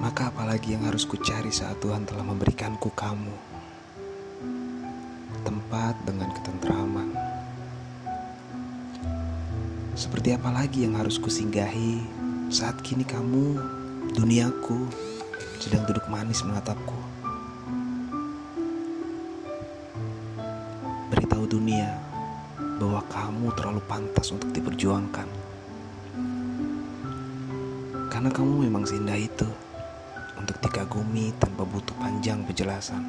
Maka apalagi yang harus kucari saat Tuhan telah memberikanku kamu? Tempat dengan ketentraman. Seperti apa lagi yang harus kusinggahi Saat kini kamu, duniaku Sedang duduk manis menatapku? Beritahu dunia bahwa kamu terlalu pantas untuk diperjuangkan. Karena kamu memang seindah itu untuk dikagumi tanpa butuh panjang penjelasan.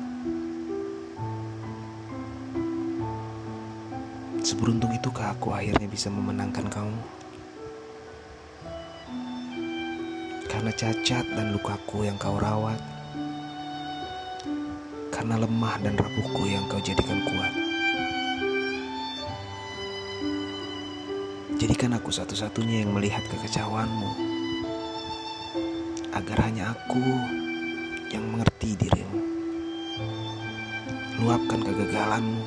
Seberuntung itukah aku akhirnya bisa memenangkan kamu? Karena cacat dan lukaku yang kau rawat. Karena lemah dan rapuhku yang kau jadikan kuat. Jadikan aku satu-satunya yang melihat kekecauanmu agar hanya aku yang mengerti dirimu. Luapkan kegagalanmu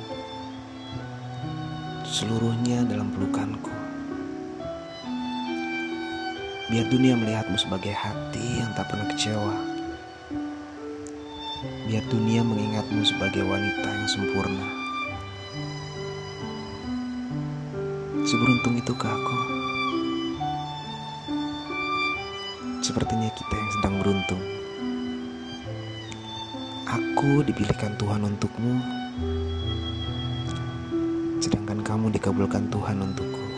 seluruhnya dalam pelukanku. Biar dunia melihatmu sebagai hati yang tak pernah kecewa. Biar dunia mengingatmu sebagai wanita yang sempurna. Seberuntung itukah aku? Sepertinya kita yang sedang beruntung. Aku dipilihkan Tuhan untukmu, sedangkan kamu dikabulkan Tuhan untukku.